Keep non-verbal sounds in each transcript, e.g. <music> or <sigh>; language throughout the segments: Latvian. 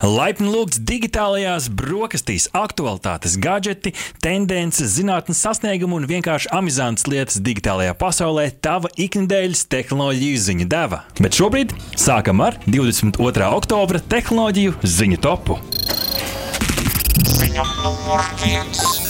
Laipni lūgts digitālajās brokastīs, aktualitātes, gadgeti, tendences, zinātnes sasniegumi un vienkārši amizantas lietas digitālajā pasaulē - tava ikdienas tehnoloģiju ziņu deva. Bet šobrīd sākam ar 22. oktobra tehnoloģiju ziņu topu. Ziņa numur viens.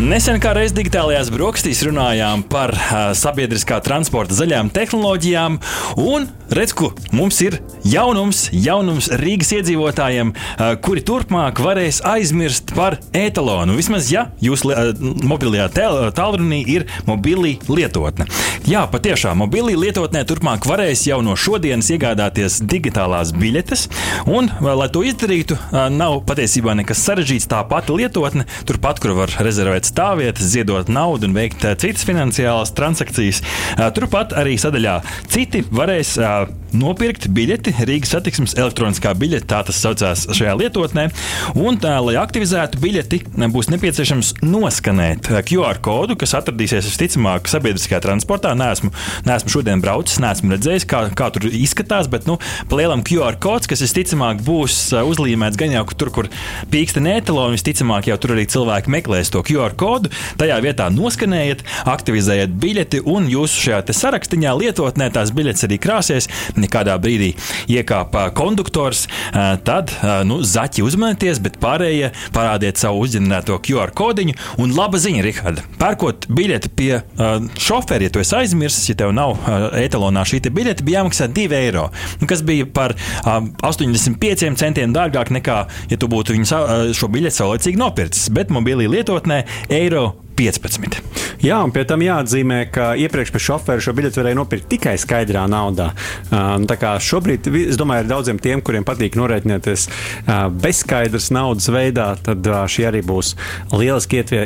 Nesen kā reiz digitālajās brokastīs runājām par uh, sabiedriskā transporta zaļām tehnoloģijām, un redz, ko mums ir jaunums, jaunums Rīgas iedzīvotājiem, uh, kuri turpmāk varēs aizmirst par etalonu. Vismaz, ja jūsu uh, mobilajā tālrunī ir mobilī lietotne. Jā, patiešām mobilī lietotnē turpmāk varēs jau no šodienas iegādāties digitālās biļetes, un, lai to izdarītu, uh, nav patiesībā nekas sarežģīts. Tā pati lietotne, turpat, kur var rezervēt stāvvietas, ziedot naudu un veikt citas finansiālas transakcijas. Turpat arī sadaļā citi varēs nopirkt biļeti Rīgas satiksmes elektroniskā biļete, tā tas saucās šajā lietotnē. Un, tā, lai aktivizētu biļeti, būs nepieciešams noskanēt QR kodu, kas atradīsies visticamāk sabiedriskajā transportā. Nesmu, nesmu šodien braucis, nesmu redzējis, kā, kā tur izskatās, bet nu, palielam QR kods, kas visticamāk būs uzlīmēts gan jau tur, kur pīksta netaloni, visticamāk jau tur arī cilvēki meklēs to QR kodu. Tajā vietā noskanējiet, aktivizējiet biļeti, un jūsu šajā sarakstā lietotnē tās biļetes arī krāsies. Nekādā brīdī iekāpa konduktors, tad nu, zaķi uzmanieties, bet pārējie parādiet savu uzģenerēto QR kodiņu. Un laba ziņa, Rihard, pērkot biļeti pie šoferi, ja tu esi aizmirsis, ja tev nav etalonā šī biļete, bija jāmaksā 2 eiro, kas bija par 85 centiem dārgāk nekā, ja tu būtu viņu šo biļeti saulēcīgi nopircis. Bet mobilī lietotnē eiro 15. Jā, un pie tam jāatzīmē, ka iepriekš pie šofera šo biļeti varēja nopirkt tikai skaidrā naudā. Uh, tā kā šobrīd, es domāju, ir daudziem tiem, kuriem patīk norēķināties uh, bezskaidras naudas veidā, tad uh, šī arī būs lieliski, ietvie,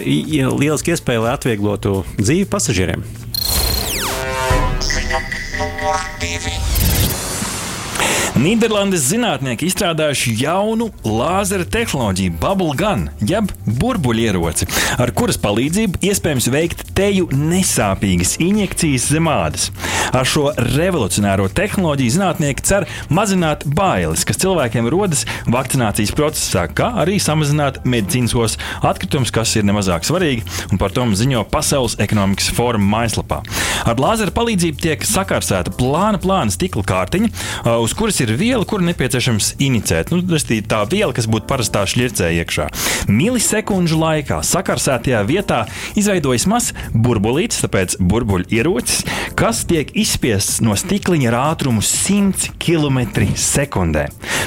lieliski iespēja, lai atvieglotu dzīvi pasažieriem. Ziņa. Nīderlandes zinātnieki izstrādājuši jaunu lāzera tehnoloģiju, Bubble Gun, jeb burbuļieroci, ar kuras palīdzību iespējams veikt teju nesāpīgas injekcijas zem ādas. Ar šo revolucionāro tehnoloģiju zinātnieki cer mazināt bailes, kas cilvēkiem rodas vakcinācijas procesā, kā arī samazināt medicīniskos atkritumus, kas ir nemazāk svarīgi, un par to ziņo Pasaules ekonomikas fóruma mājaslapā. Ar lāzera palīdzību tiek sakarsēta plāna, plāna stikla kārtiņa, uz kuras ir viela, kuru nepieciešams inicēt. Nu, tā viela, kas būtu parastā šķircē iekšā. Milisekundžu laikā sakarsētajā vietā izveidojas mazs burbulītis, tāpēc burbuļu ierocis, kas tiek izspiests no stikliņa ar ātrumu 100 km/h.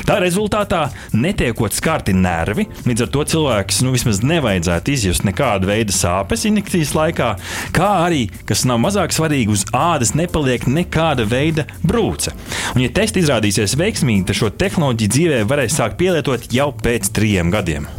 Tā rezultātā netiekot skarti nervi, līdz ar to cilvēks nu, vismaz nevajadzētu izjust nekādu veidu sāpes injekcijas laikā, kā arī, kas nav mazāk svarīgi, uz ādas nepaliek nekāda veida brūce. Un, ja tests izrādīsies veiksmīgi, tad šo tehnoloģiju dzīvē varēs sākt pielietot jau pēc trim gadiem.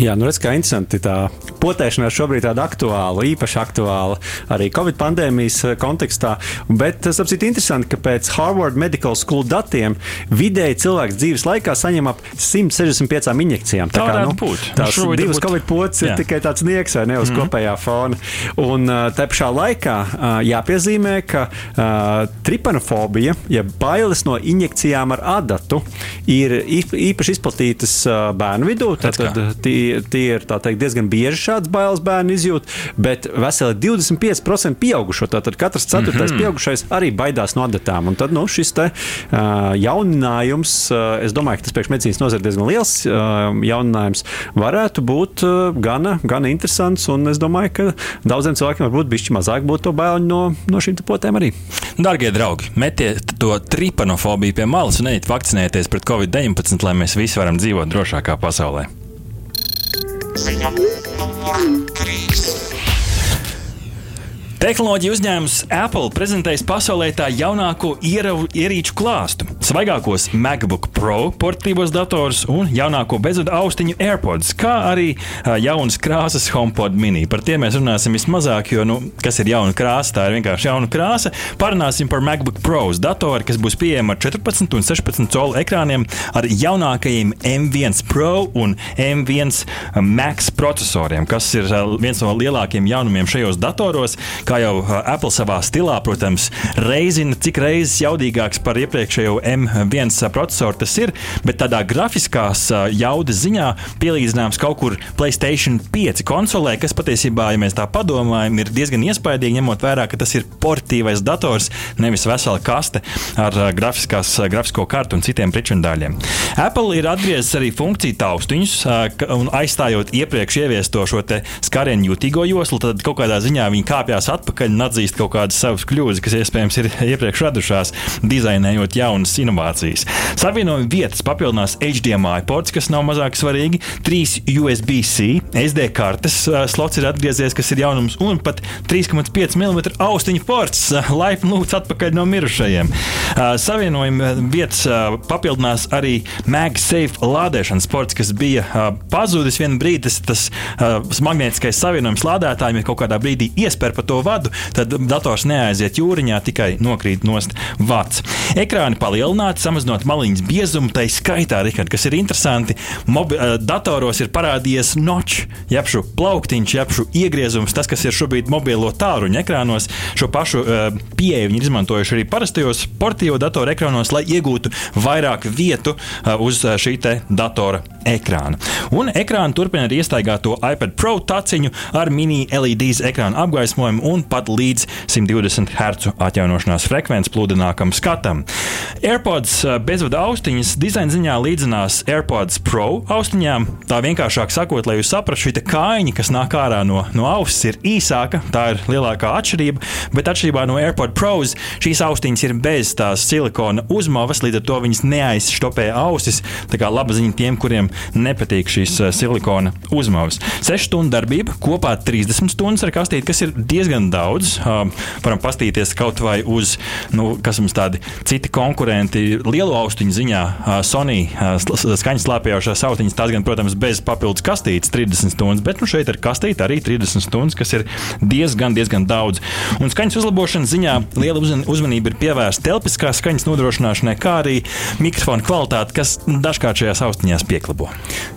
Jā, nu redz, kā interesanti tā potēšanās šobrīd tāda aktuāla, īpaši aktuāla arī Covid pandēmijas eh, kontekstā. Bet tas ir interesanti, ka pēc Harvard Medical School datiem vidēji cilvēks dzīves laikā saņem ap 165 injekcijām. Tā, tā kā nu, būt. tās nu, divas būt... Covid pocis ir tikai tāds nieks vai ne uz mm -hmm. kopējā fona. Un uh, te pašā laikā jāpiezīmē, ka uh, tripanofobija, ja bailes no injekcijām ar adatu, ir īpaši izplatītas uh, bērnu vidū. Tad, tad tie, tie ir teikt, diezgan bieži šādas bailes bērni izjūt, bet veseli 25% pieaugušo. Tātad katrs ceturtais mm -hmm. pieaugušais arī baidās no adatām. Un tad nu, šis te, uh, jauninājums, uh, es domāju, ka tas priekš medicīnas nozare diezgan liels uh, jauninājums, varētu būt uh, gana, gana interesants. Un es domāju, ka daudziem cilvēkiem varbūt bišķi mazāk būtu to baiļu no, no šīm potēm arī. Darbie draugi, metiet to tripanofobiju pie malas un ejiet vakcinēties pret covid-19, lai mēs visi varam dzīvot drošākā pasaulē. Ziņa numur 3. Tehnoloģija uzņēmums Apple prezentēs pasaulē tā jaunāko ieravu, ierīču klāstu - svaigākos MacBook Pro portatīvos datorus un jaunāko bezvadu austiņu AirPods, kā arī jaunas krāsas HomePod mini. Par tiem mēs runāsim vismazāk, jo, nu, kas ir jauna krāsa, tā ir vienkārši jauna krāsa. Parunāsim par MacBook Pro datoru, kas būs pieejama ar 14 un 16 colu ekrāniem ar jaunākajiem M1 Pro un M1 Max procesoriem, kas ir viens no lielākajiem jaunumiem šajos datoros. Kā jau Apple savā stilā, protams, reizina, cik reizes jaudīgāks par iepriekšējo M M1 procesoru tas ir, bet tādā grafiskās jaudas ziņā pielīdzināms kaut kur Playstation 5 konsolē, kas patiesībā, ja mēs tā padomājam, ir diezgan iespaidīgi, ņemot vērā, ka tas ir portīvais dators, nevis vesela kaste ar grafisko kartu un citiem pričundāļiem. Apple ir atgriezis arī funkciju taustiņus un aizstājot iepriekš ieviesto šo skarienu jutīgo joslu, tad kaut kādā ziņā viņi kāpjas atpakaļ un atzīst kaut kādas savas kļūdas, kas iespējams ir iepriekš radušās, dizainējot jaunas inovācijas. Savienojuma vietas papildinās HDMI ports, kas nav mazāk svarīgi, trīs USB-C, SD kartes slots ir atgriezies, kas ir jaunums, un pat 3,5 mm austiņu ports. Laipni lūgts atpakaļ no mirušajiem. Savienojuma vietas papildinās arī MagSafe lādēšanas ports, kas bija pazudis vienu brīdi. Tas, tas magnētiskais savienojums lādētājiem, ja kaut kādā brīdī iespēr pa to vadu, tad dators neaiziet jūriņā, tikai nokrīt nost vats. Ekrāni palielināti, samazinot maliņas biezumu, tai skaitā, Rikard, kas ir interesanti, mobi, datoros ir parādījies noč, jeb šo plauktiņš, jeb šo iegriezums, tas, kas ir šobrīd mobilo tāruņa ekrānos. Šo pašu uh, pieeju viņi izmantojuši arī parastajos portīvo datoru ekrānos, lai iegūtu vairāk vietu uh, uz šī datora ekrāna. Un ekrāna turpina ar iestaigāto iPad Pro taciņu ar mini LEDs ekrāna apgaismojumu un pat līdz 120 Hz atjaunošanās frekvences pludinākam skatam. AirPods bezvada austiņas dizaina ziņā līdzinās AirPods Pro austiņām. Tā vienkāršāk sakot, lai jūs saprastu, šī kājiņa, kas nāk ārā no, no auss, ir īsāka. Tā ir lielākā atšķirība, bet atšķirībā no AirPods Pros šīs austiņas ir bez tās silikona uzmavas, līdz ar to viņas neaizstopē ausis. Tā kā laba ziņa tiem, kuriem nepatīk šīs eh, silikona uzmavas. 6 stundu darbība, kopā 30 stundas ar kastīti, kas ir diezgan daudz. Varam pastīties kaut vai uz, nu, kas mums tādi citi konkurenti lielu austiņu ziņā. Sony skaņas slēpjošās austiņas, tās gan, protams, bez papildus kastītes 30 stundas, bet nu, šeit ir kastīte arī 30 stundas, kas ir diezgan, diezgan daudz. Un skaņas uzlabošanas ziņā liela uzmanība ir pievērsta telpiskās skaņas nodrošināšanai, kā arī mikrofona kvalitāte, kas dažkārt šajās austiņās pieklabo.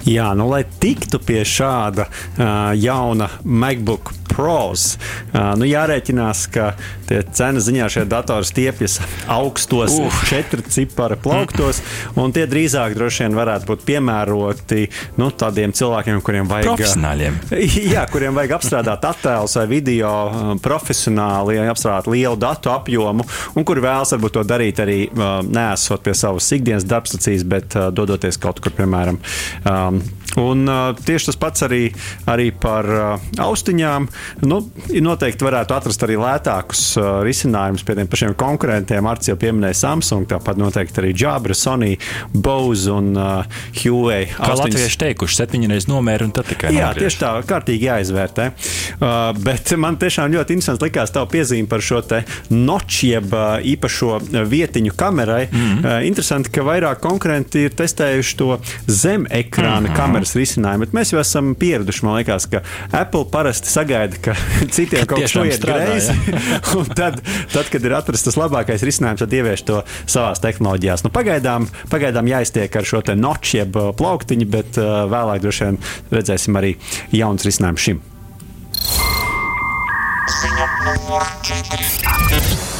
Jā, nu, lai tiktu pie šāda uh, jauna MacBook Pros, uh, nu, jārēķinās, ka tie cenu ziņā šie datori stiepjas augstos, uh. četru ciparu plauktos, mm. un tie drīzāk droši vien varētu būt piemēroti nu, tādiem cilvēkiem, kuriem vajag. Profesionāļiem. <laughs> Jā, kuriem vajag apstrādāt attēlus vai video profesionāli, apstrādāt lielu datu apjomu, un kuri vēlas varbūt to darīt arī uh, nesot pie savas ikdienas darbstacijas, bet uh, dodoties kaut kur, piemēram, Um, un uh, tieši tas pats arī, arī par uh, austiņām. Nu, noteikti varētu atrast arī lētākus uh, risinājumus pie tiem pašiem konkurentiem. Arts jau pieminēja Samsung, tāpat noteikti arī Jabra, Sony, Bose un uh, Huawei. Kā austiņas. latvieši teikuši, septiņi reizes nomēra un tad tikai. Jā, nogriež. tieši tā, kārtīgi jāizvērtē. Uh, bet man tiešām ļoti interesants likās tavu piezīme par šo te noču, jeb uh, īpašo vietiņu kamerai. Mm -hmm. uh, interesanti, ka vairāk konkurenti ir testējuši to zem ekrāna mm -hmm. kameras risinājumu. Bet mēs jau esam pieraduši, man liekas, ka Apple parasti sagaida, ka <laughs> citiem ka kaut kas noiet greizi. <laughs> tad, tad, kad ir atrasts tas labākais risinājums, tad ievieš to savās tehnoloģijās. Nu, pagaidām, pagaidām jāiztiek ar šo noču, jeb uh, plauktiņu, bet uh, vēlāk droši vien redzēsim arī jauns risinājums šim. Ziņa numur 4.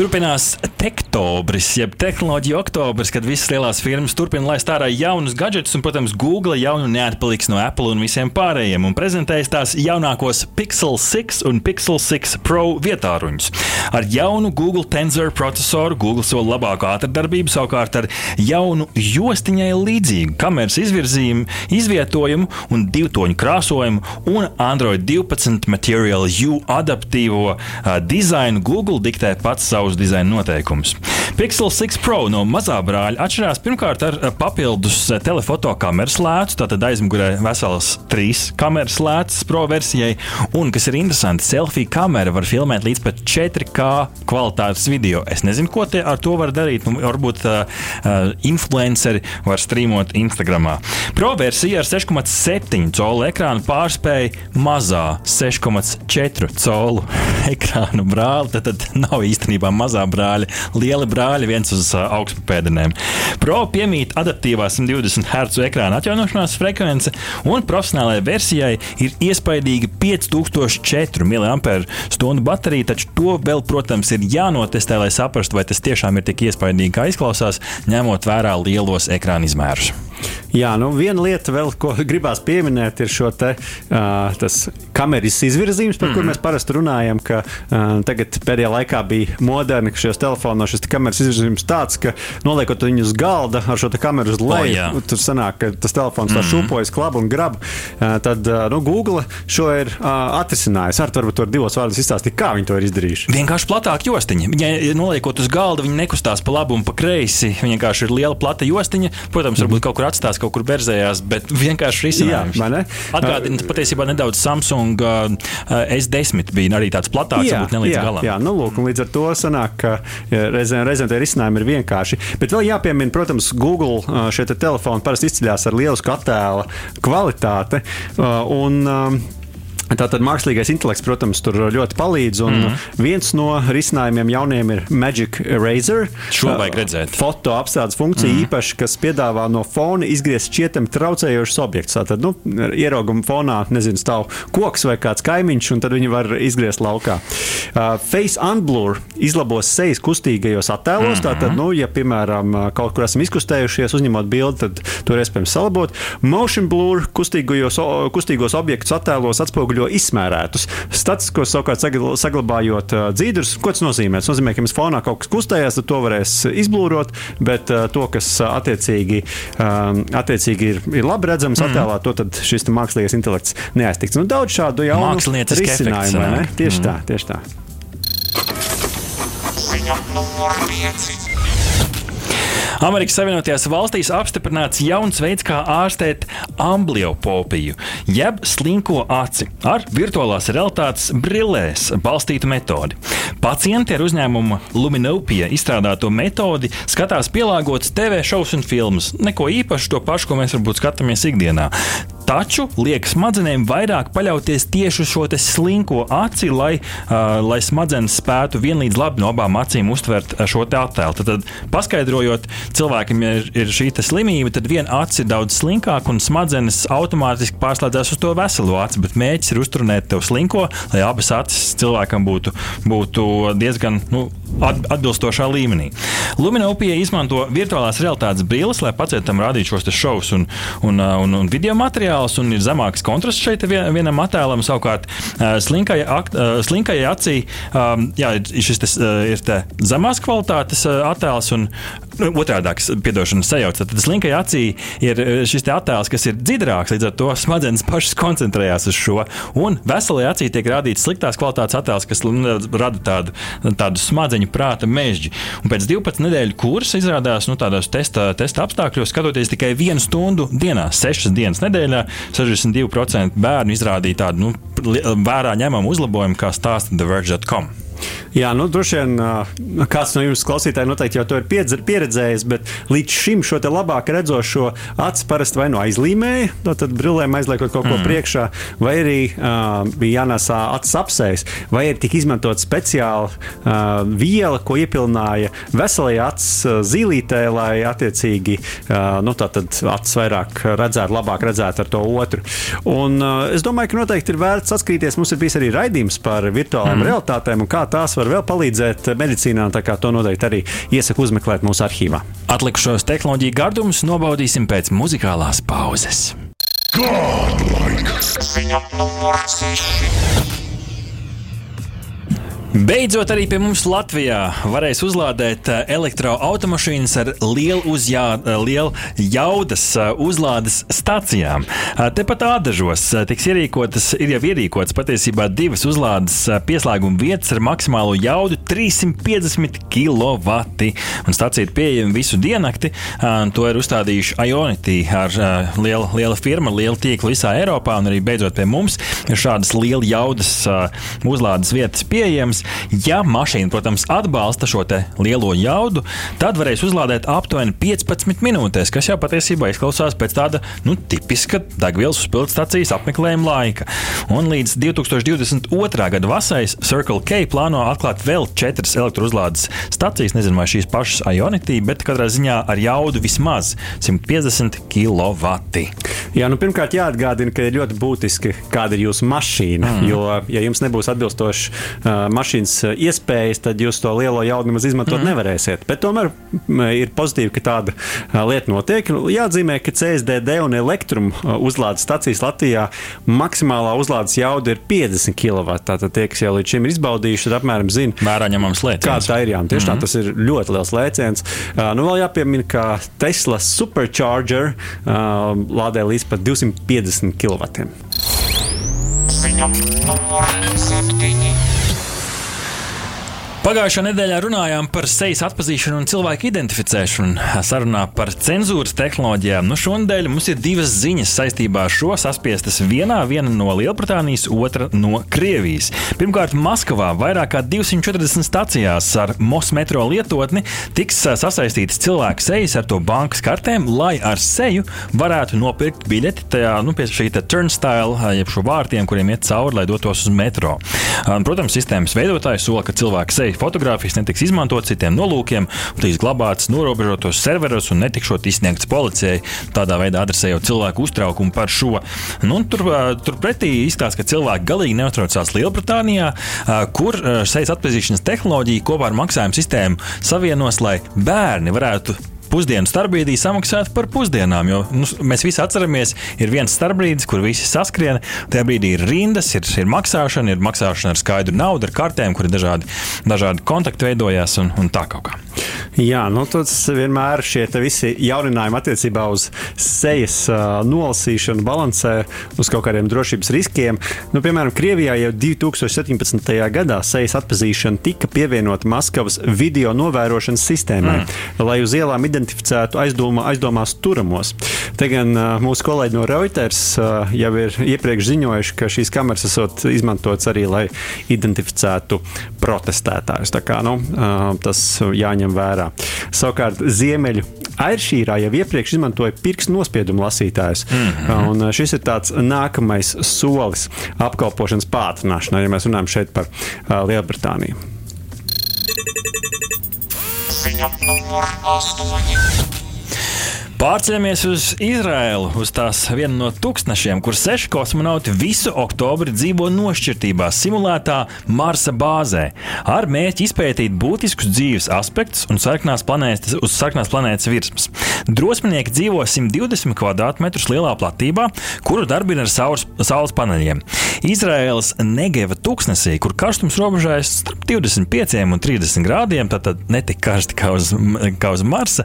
Turpinās tektobris, jeb tehnoloģija oktobris, kad visas lielās firmas turpina laist ārā jaunus gadgetus, un, protams, Google jau nu neatpaliks no Apple un visiem pārējiem, un prezentēs tās jaunākos Pixel 6 un Pixel 6 Pro vietāruņus. Ar jaunu Google Tensor procesoru Google sola labāku ātrdarbību, savukārt ar jaunu jostiņai līdzīgu kameras izvirzījumu, izvietojumu un divtoņu krāsojumu un Android 12 Material U adaptīvo uh, dizainu Google diktē pats savus savus dizaina noteikumus. Pixel 6 Pro no mazā brāļa atšķirās pirmkārt ar papildus telefoto kameras lētu, tātad aizmugurē vesels trīs kameras lētas Pro versijai, un, kas ir interesanti, selfie kamera var filmēt līdz pat 4K kvalitātes video. Es nezinu, ko ar to var darīt. Nu, varbūt uh, influenceri var streamot Instagram. Pro versija ar 6,7 colu ekrānu pārspēja mazā 6,4 colu <laughs> ekrānu brāli. Tad, tad nav īstenībā mazā brāļa, liela brāļa viens uz augstpēdieniem. Pro piemīt adaptīvā 120 Hz ekrāna atjaunošanās frekvence, un profesionālajai versijai ir iespaidīga 5004 mAh baterija, taču to vēl, protams, ir jānotestē, lai saprastu, vai tas tiešām ir tik iespaidīgi, kā izklausās, ņemot vērā lielos ekrāna izmērus. Jā, nu viena lieta vēl, ko <laughs> gribās pieminēt, ir šo te, uh, kameras izvirzījums, par mm -hmm. kur mhm. mēs parasti runājam. Ka, uh, tagad pēdējā laikā bija moderni, ka šajos telefonos šis kameras izvirzījums tāds, ka noliekot viņu uz galda ar šo kameru uz leju, oh, tur sanāk, ka tas telefons mm -hmm. šūpojas, klab un grab. Uh, tad uh, nu, Google šo ir uh, atrisinājis. Ar to varbūt var divos vārdos izstāstīt, kā viņi to ir izdarījuši. Vienkārši platāk jostiņa. Ja noliekot uz galda, viņi nekustās pa labi un pa kreisi. Viņa vienkārši ir liela plata jostiņa. Protams, varbūt mm -hmm. kaut kur atstās kaut kur berzējās, bet vienkārši risinājums. Atgādina patiesībā nedaudz Samsung uh, S10 bija arī tāds platāks, jā, varbūt ne līdz jā, galam. Jā, nu lūk, līdz ar to sanāk, ka reizēm, reizēm tie risinājumi ir vienkārši. Bet vēl jāpiemina, protams, Google uh, šie te telefoni parasti izceļas ar lielu attēla kvalitāti. Uh, un, um, Tātad mākslīgais intelekts, protams, tur ļoti palīdz. Un mm. viens no risinājumiem jauniem ir Magic Eraser. Šo vajag redzēt. Foto apstrādes funkcija mm. īpaši, kas piedāvā no fona izgriezt šķietami traucējošs objekts. Tātad, nu, ierauguma fonā, nezinu, stāv koks vai kāds kaimiņš, un tad viņi var izgriezt laukā. Uh, Face Unblur izlabos sejas kustīgajos attēlos. Mm. Tātad, nu, ja, piemēram, kaut kur esam izkustējušies, uzņemot bildi, tad to ir iespējams salabot. Motion Blur kustīgos, kustīgos objektus attēlos atspoguļo atspoguļo izsmērētus statiskos, savukārt saglabājot dzīvības. Ko tas nozīmē? Tas nozīmē, ka jums fonā kaut kas kustējās, tad to varēs izblūrot, bet to, kas attiecīgi, attiecīgi ir, ir labi redzams mm. attēlā, to šis mākslīgais intelekts neaiztiks. Nu, daudz šādu jaunu risinājumu, vai ne? Tieši mm. tā, tieši tā. Ziņa numur 5. Amerikas Savienotajās valstīs apstiprināts jauns veids, kā ārstēt ambliopopiju, jeb slinko aci ar virtuālās realitātes brillēs balstītu metodi. Pacienti ar uzņēmumu Luminopija izstrādāto metodi skatās pielāgotas TV šovus un filmas. Neko īpašu to pašu, ko mēs varbūt skatāmies ikdienā. Taču liek smadzenēm vairāk paļauties tieši uz šo slinko aci, lai, uh, lai smadzenes spētu vienlīdz labi no abām acīm uztvert šo attēlu. Tad, tad paskaidrojot, cilvēkam ir, ir šī slimība, tad viena acis ir daudz slinkāka un smadzenes automātiski pārslēdzas uz to veselo aci. Bet mēģis ir uzturēt tev slinko, lai abas acis cilvēkam būtu, būtu diezgan nu, atbilstošā līmenī. Luminopija izmanto virtuālās realitātes brilles, lai pacientam rādītu šos šovus un, un, un, un video materiālus attēls un ir zemāks kontrasts šeit vienam attēlam. Savukārt, slinkajai, slinkajai acī jā, šis tas, ir zemās kvalitātes attēls un nu, otrādāks, piedošana sajauc. Tad slinkai acī ir šis attēls, kas ir dziļāks, līdz ar to smadzenes pašas koncentrējās uz šo. Un veselajā acī tiek rādīts sliktās kvalitātes attēls, kas nu, rada tādu, tādu smadzeņu prāta mežģi. Un pēc 12 nedēļu kursa izrādās nu, tādos testa, testa apstākļos, skatoties tikai vienu stundu dienā, 6 dienas nedēļā, 62% bērnu izrādīja tādu nu, vērā ņemamu uzlabojumu, kā stāsta TheVerge.com. Jā, nu, droši vien kāds no jums klausītājiem noteikti jau to ir pieredzējis, bet līdz šim šo labāk redzošo aci parasti vai nu aizlīmēja, no tad brillēm aizliekot kaut ko mm. priekšā, vai arī uh, bija jānēsā acis apsēs, vai arī tika izmantot speciāla uh, viela, ko iepilnāja veselajā acis zīlītē, lai attiecīgi uh, nu, acis vairāk redzētu, labāk redzētu ar to otru. Un, uh, es domāju, ka noteikti ir vērts atskatīties. Mums ir bijis arī raidījums par virtuālām mm. realitātēm un kā tās var vēl palīdzēt medicīnā. Tā kā to noteikti arī iesaku uzmeklēt mūsu arhīvā. Atlikušos tehnoloģiju gardumus nobaudīsim pēc muzikālās pauzes. Godlike! Ziņa numur 6. Beidzot, arī pie mums Latvijā varēs uzlādēt eh, elektroautomašīnas ar lielu, uzjā, eh, lielu jaudas eh, uzlādes stācijām. Tepat ādažos tiks ierīkotas, ir jau ierīkotas patiesībā divas uzlādes pieslēguma vietas ar maksimālo jaudu 350 kW. Un stācija ir pieejama visu diennakti. To ir uzstādījuši Ionity ar lielu, lielu firmu, lielu tīklu visā Eiropā. Un arī beidzot pie mums ir šādas liela jaudas uzlādes vietas pieejamas. Baterijas. Ja mašīna, protams, atbalsta šo lielo jaudu, tad varēs uzlādēt aptuveni 15 minūtēs, kas jau patiesībā izklausās pēc tāda nu, tipiska degvielas uzpildes stācijas apmeklējuma laika. Un līdz 2022. gada vasarai Circle K plāno atklāt vēl četras elektrouzlādes stacijas. Nezinu, vai šīs pašas Ionity, bet katrā ziņā ar jaudu vismaz 150 kW. Jā, nu, pirmkārt, jāatgādina, ka ir ļoti būtiski, kāda ir jūsu mašīna. Mm. Jo, ja jums nebūs atbilstošas uh, mašīnas iespējas, tad jūs to lielo jaudu nemaz izmantot mm. nevarēsiet. Bet tomēr ir pozitīvi, ka tāda uh, lieta notiek. Jāatzīmē, ka CSDD un elektrum uzlādes stacijas Latvijā maksimālā uzlādes jauda ir 50 kW. Tātad tie, kas jau līdz šim ir izbaudījuši, tad apmēram zina, Vērā ņemams lēciens. Kā tā ir? Jā, tieši mm -hmm. tā, tas ir ļoti liels lēciens. Uh, nu, vēl jāpiemina, ka Tesla Supercharger uh, lādē līdz pat 250 kW. Ziņa numur 7. Pagājušā nedēļā runājām par sejas atpazīšanu un cilvēku identificēšanu. Sarunā par cenzūras tehnoloģijām. Nu, šonadēļ mums ir divas ziņas saistībā ar šo saspiestas vienā, viena no Lielbritānijas, otra no Krievijas. Pirmkārt, Maskavā vairāk kā 240 stacijās ar MOS metro lietotni tiks sasaistītas cilvēku sejas ar to bankas kartēm, lai ar seju varētu nopirkt biļeti tajā, nu, pie šī turnstile, jeb šo vārtiem, kuriem iet cauri, lai dotos uz metro. Protams, sistēmas veidotājs sola, ka cilvēku seja fotogrāfijas netiks izmantotas citiem nolūkiem, tiks glabātas norobežotos serveros un netikšot izsniegts policijai. Tādā veidā adresējot cilvēku uztraukumu par šo. Nu, tur, turpretī izstāsta, ka cilvēki galīgi neuztraucās Lielbritānijā, kur sejas atpazīšanas tehnoloģija kopā ar maksājumu sistēmu savienos, lai bērni varētu pusdienu starpbrīdī samaksāt par pusdienām. Jo nu, mēs visi atceramies, ir viens starpbrīdis, kur visi saskrien. Tajā brīdī ir rindas, ir, ir maksāšana, ir maksāšana ar skaidru naudu, ar kartēm, kur ir dažādi, dažādi kontakti veidojās un, un tā kaut kā. Jā, nu tas vienmēr šie visi jauninājumi attiecībā uz sejas uh, nolasīšanu balansē uz kaut kādiem drošības riskiem. Nu, piemēram, Krievijā jau 2017. gadā sejas atpazīšana tika pievienota Maskavas video novērošanas sistēmai, mm. lai uz ielām identificētu aizdomā, aizdomās turamos. Te gan mūsu kolēģi no Reuters jau ir iepriekš ziņojuši, ka šīs kameras esot izmantotas arī, lai identificētu protestētājus. Tā kā nu, tas jāņem vērā. Savukārt Ziemeļu Airšīrā jau iepriekš izmantoja pirkstu nospiedumu lasītājus. Mm -hmm. Šis ir tāds nākamais solis apkalpošanas pātrināšanā, ja mēs runājam šeit par Lielbritāniju. Ziņa numur 8. Pārceļamies uz Izraēlu, uz tās vienu no tūkstošiem, kur seši kosmonauti visu oktobri dzīvo nošķirtībā, simulētā Marsa bāzē, ar mērķi izpētīt būtiskus dzīves aspektus un sarkanās planētas, uz sarkanās planētas virsmas. Drosminieki dzīvo 120 km2 lielā platībā, kuru darbina ar saules, saules paneļiem. Izraēlas Negeva tūkstnesī, kur karstums robežojas starp 25 un 30 grādiem, tad ne tik karsti kā uz, kā uz Marsa,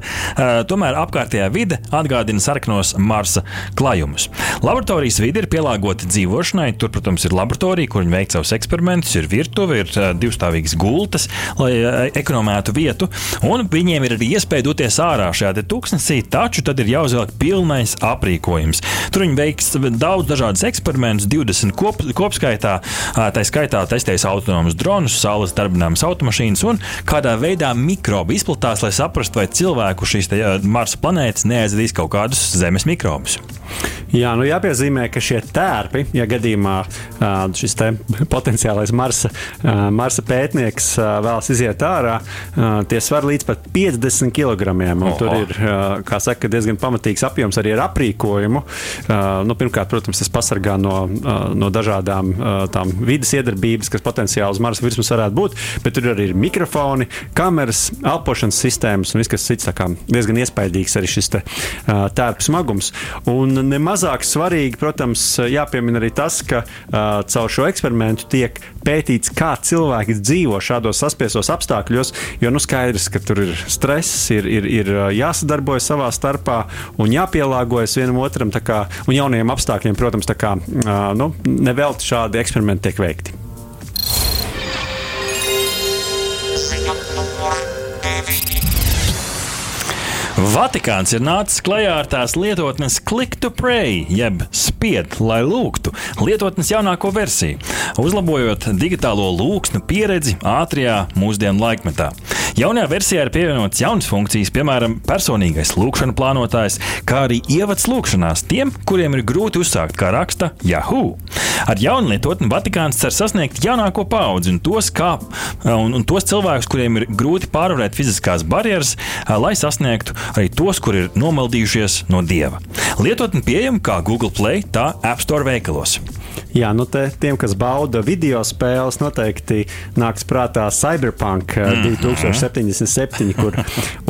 tomēr apkārtējā vidē vide atgādina sarkanos Marsa klājumus. Laboratorijas vide ir pielāgota dzīvošanai. Tur, protams, ir laboratorija, kur viņi veic savus eksperimentus, ir virtuve, ir divstāvīgas gultas, lai ekonomētu vietu. Un viņiem ir arī iespēja doties ārā šajā tūkstnesī, taču tad ir jāuzvelk pilnais aprīkojums. Tur viņi veiks daudz dažādus eksperimentus, 20 kop, kopskaitā. Tā skaitā testēs autonomus dronus, saules darbināmas automašīnas un kādā veidā mikrobi izplatās, lai saprastu, vai cilvēku šīs Marsa planētas neaizvedīs kaut kādus zemes mikrobus. Jā, nu jāpiezīmē, ka šie tērpi, ja gadījumā šis potenciālais Marsa, Marsa pētnieks vēlas iziet ārā, tie svar līdz pat 50 kg. Tur ir saka, diezgan pamatīgs apjoms arī ar aprīkojumu. Nu, pirmkārt, protams, tas pasargā no, no dažādām tām vidas iedarbības, kas potenciāli uz Marsa virsmas varētu būt, bet tur arī ir mikrofoni, kameras, elpošanas sistēmas un viss, kas cits. Diezgan iespaidīgs arī šis te, tērpu smagums. Un nemazāk svarīgi, protams, jāpiemina arī tas, ka caur šo eksperimentu tiek pētīts, kā cilvēki dzīvo šādos saspiesos apstākļos. Jo nu skaidrs, ka tur ir stress, ir, ir, ir jāsadarbojas savā starpā un jāpielāgojas vienam otram. Kā, un jaunajiem apstākļiem, protams, kā, nu, nevelti šādi eksperimenti tiek veikti. Vatikāns ir nācis klajā ar tās lietotnes Click to Pray, jeb spied, lai lūgtu, lietotnes jaunāko versiju, uzlabojot digitālo lūgsnu pieredzi ātrajā mūsdienu laikmetā. Jaunajā versijā ir pievienotas jaunas funkcijas, piemēram, personīgais lūkšana plānotājs, kā arī ievads lūkšanās tiem, kuriem ir grūti uzsākt, kā raksta Yahoo. Ar jaunu lietotni Vatikāns cer sasniegt jaunāko paudzi un tos, kā, un, un tos cilvēkus, kuriem ir grūti pārvarēt fiziskās barjeras, lai sasniegtu arī tos, kur ir nomaldījušies no dieva. Lietotne pieejama kā Google Play, tā App Store veikalos. Jā, nu te, tiem, kas bauda video spēles, noteikti nāks prātā Cyberpunk mm. 2077, kur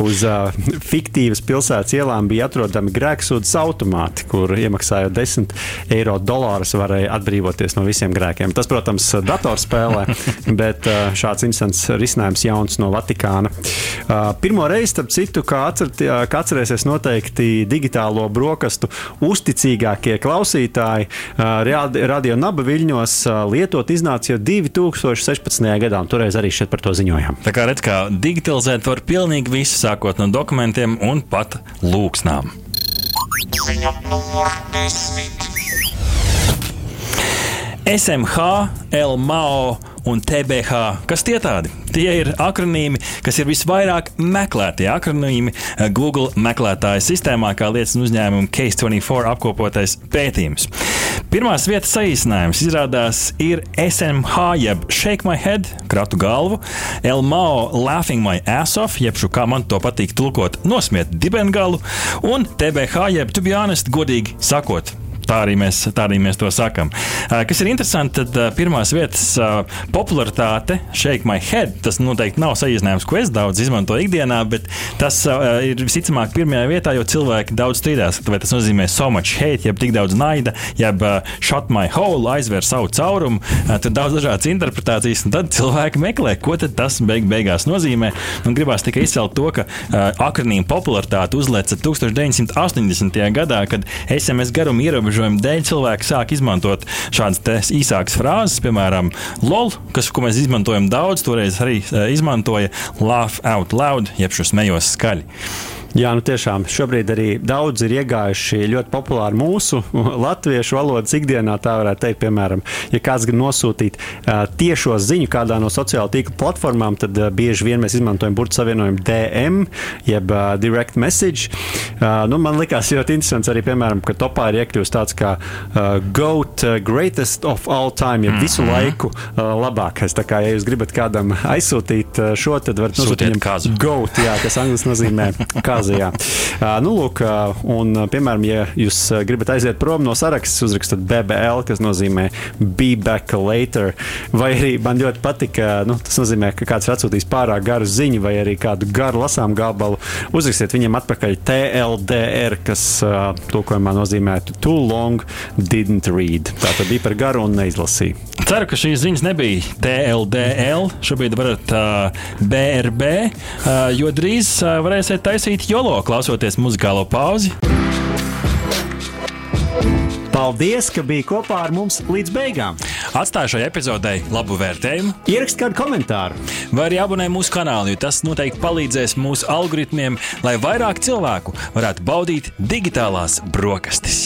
uz uh, fiktīvas pilsētas ielām bija atrodami grēksūdas automāti, kur iemaksājot 10 eiro dolārus varēja atbrīvoties no visiem grēkiem. Tas, protams, datorspēlē, <laughs> bet uh, šāds instants risinājums jauns no Vatikāna. Uh, pirmo reizi, starp citu, kā, atcerat, kā atcerēsies noteikti digitālo brokastu uzticīgākie klausītāji, radio Naba Viļņos lietot iznāca jau 2016. gadā, un toreiz arī šeit par to ziņojām. Tā kā redz, kā digitalizēt var pilnīgi visu, sākot no dokumentiem un pat lūksnām. SMH, LMAO un TBH. Kas tie tādi? Tie ir akronīmi, kas ir visvairāk meklētie akronīmi eh, Google meklētāju sistēmā, kā liecina uzņēmuma Case 24 apkopotais pētījums. Pirmās vietas saīsinājums izrādās ir SMH, jeb Shake My Head, kratu galvu, LMAO Laughing My Ass Off, jeb šo kā man to patīk tulkot, nosmiet dibengalu, un TBH, jeb To Be Honest, godīgi sakot, Tā arī mēs, tā arī mēs to sakām. Kas ir interesanti, tad pirmās vietas popularitāte, Shake My Head, tas noteikti nav saīsinājums, ko es daudz izmantoju ikdienā, bet tas ir visticamāk pirmajā vietā, jo cilvēki daudz strīdās. Vai tas nozīmē so much hate, jeb tik daudz naida, jeb shot my hole, aizver savu caurumu. Tur daudz dažādas interpretācijas, un tad cilvēki meklē, ko tas beig beigās nozīmē. Un gribās tikai izcelt to, ka akronīma popularitāte uzlēca 1980. gadā, kad SMS garuma ierobežojums ierobežojumu dēļ cilvēki sāk izmantot šādas īsākas frāzes, piemēram, LOL, kas, ko mēs izmantojam daudz, toreiz arī eh, izmantoja Laugh out loud, jeb šo smējos skaļi. Jā, nu tiešām šobrīd arī daudz ir iegājuši ļoti populāri mūsu <laughs> latviešu valodas ikdienā. Tā varētu teikt, piemēram, ja kāds grib nosūtīt uh, tiešo ziņu kādā no sociālā tīkla platformām, tad uh, bieži vien mēs izmantojam burbuļu savienojumu DM, jeb uh, direct message. Uh, nu, man likās ļoti interesants arī, piemēram, ka topā ir iekļuvis tāds kā uh, GOAT, uh, greatest of all time, jeb visu -hmm. laiku uh, labākais. Tā kā, ja jūs gribat kādam aizsūtīt uh, šo, tad varat nosūtīt viņam GOAT, jā, kas angļuiski nozīmē <laughs> kāzu. Azijā. <laughs> Nu, lūk, un, piemēram, ja jūs gribat aiziet prom no saraksta, uzrakstat BBL, kas nozīmē Be Back Later, vai arī man ļoti patika, nu, tas nozīmē, ka kāds ir atsūtījis pārāk garu ziņu vai arī kādu garu lasām gabalu, uzrakstiet viņam atpakaļ TLDR, kas tulkojumā nozīmē Too Long Didn't Read. Tā tad bija par garu un neizlasīju. Ceru, ka šīs ziņas nebija TLDL. Šobrīd varat uh, BRB, uh, jo drīz uh, varēsiet taisīt jolo, klausoties muzikālo pauzi. Paldies, ka biji kopā ar mums līdz beigām. Atstāju šai epizodei labu vērtējumu. Ierakstiet kādu komentāru. Vai arī abonē mūsu kanālu, jo tas noteikti palīdzēs mūsu algoritmiem, lai vairāk cilvēku varētu baudīt digitālās brokastis.